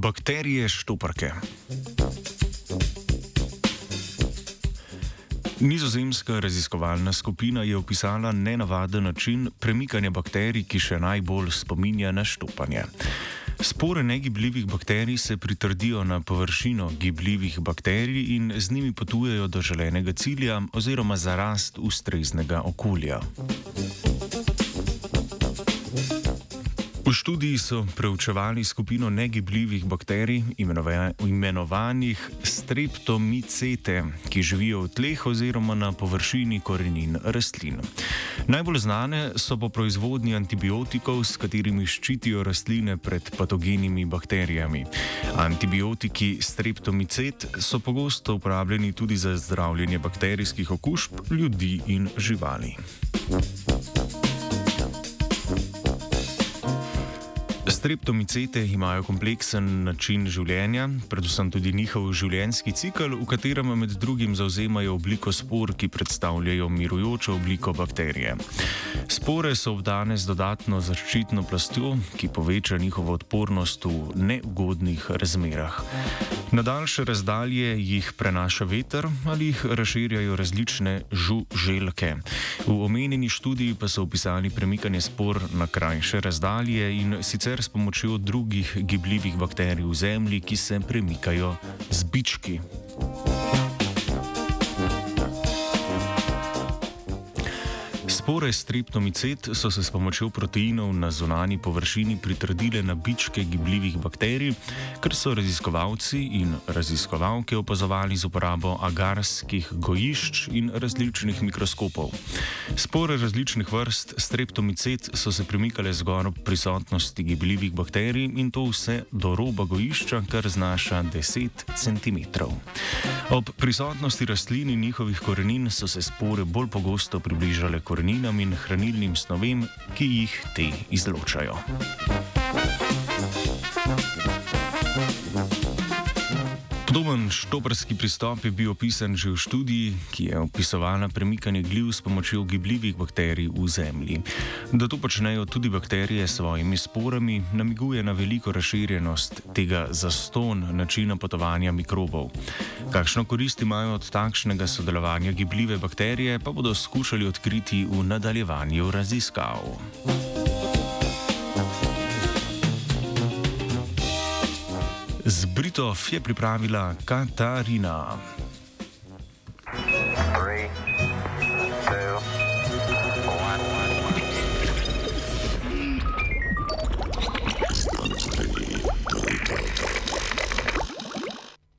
Bakterije štoparke. Nizozemska raziskovalna skupina je opisala nenavaden način premikanja bakterij, ki še najbolj spominja na štopanje. Spore negibljivih bakterij se pritrdijo na površino gibljivih bakterij in z njimi potujejo do želenega cilja oziroma za rast ustreznega okolja. V študiji so preučevali skupino negibljivih bakterij, imenovanih streptomicete, ki živijo v tleh oziroma na površini korenin rastlin. Najbolj znane so po proizvodnji antibiotikov, s katerimi ščitijo rastline pred patogenimi bakterijami. Antibiotiki streptomicet so pogosto uporabljeni tudi za zdravljenje bakterijskih okužb ljudi in živali. Streptomicete imajo kompleksen način življenja, predvsem tudi njihov življenjski cikl, v katerem med drugim zauzemajo obliko spor, ki predstavljajo mirujočo obliko bakterije. Spore so obdane z dodatno zaščitno plastjo, ki poveča njihovo odpornost v neugodnih razmerah. Na daljše razdalje jih prenaša veter ali jih razširjajo različne žuželke. V omenjeni študiji pa so opisali premikanje spor na krajše razdalje in sicer s pomočjo drugih gibljivih bakterij v zemlji, ki se premikajo z bički. Spore streptomicet so se s pomočjo proteinov na zunani površini pritrdile na bičke gibljivih bakterij, kar so raziskovalci in raziskovalke opazovali z uporabo agarskih gojišč in različnih mikroskopov. Spore različnih vrst streptomicet so se premikale zgor ob prisotnosti gibljivih bakterij in to vse do roba gojišča, kar znaša 10 cm. Ob prisotnosti rastlin in njihovih korenin so se spore bolj pogosto približale koreninam sestavninam in hranilnim snovem, ki jih te izločajo. Podoben štoprski pristop je bil opisan že v študiji, ki je opisovala premikanje gljiv s pomočjo gibljivih bakterij v zemlji. Da to počnejo tudi bakterije s svojimi sporami, namiguje na veliko razširjenost tega zaston načina potovanja mikrobov. Kakšno korist imajo od takšnega sodelovanja gibljive bakterije, pa bodo skušali odkriti v nadaljevanju raziskav. Z Britov je pripravila Katarina.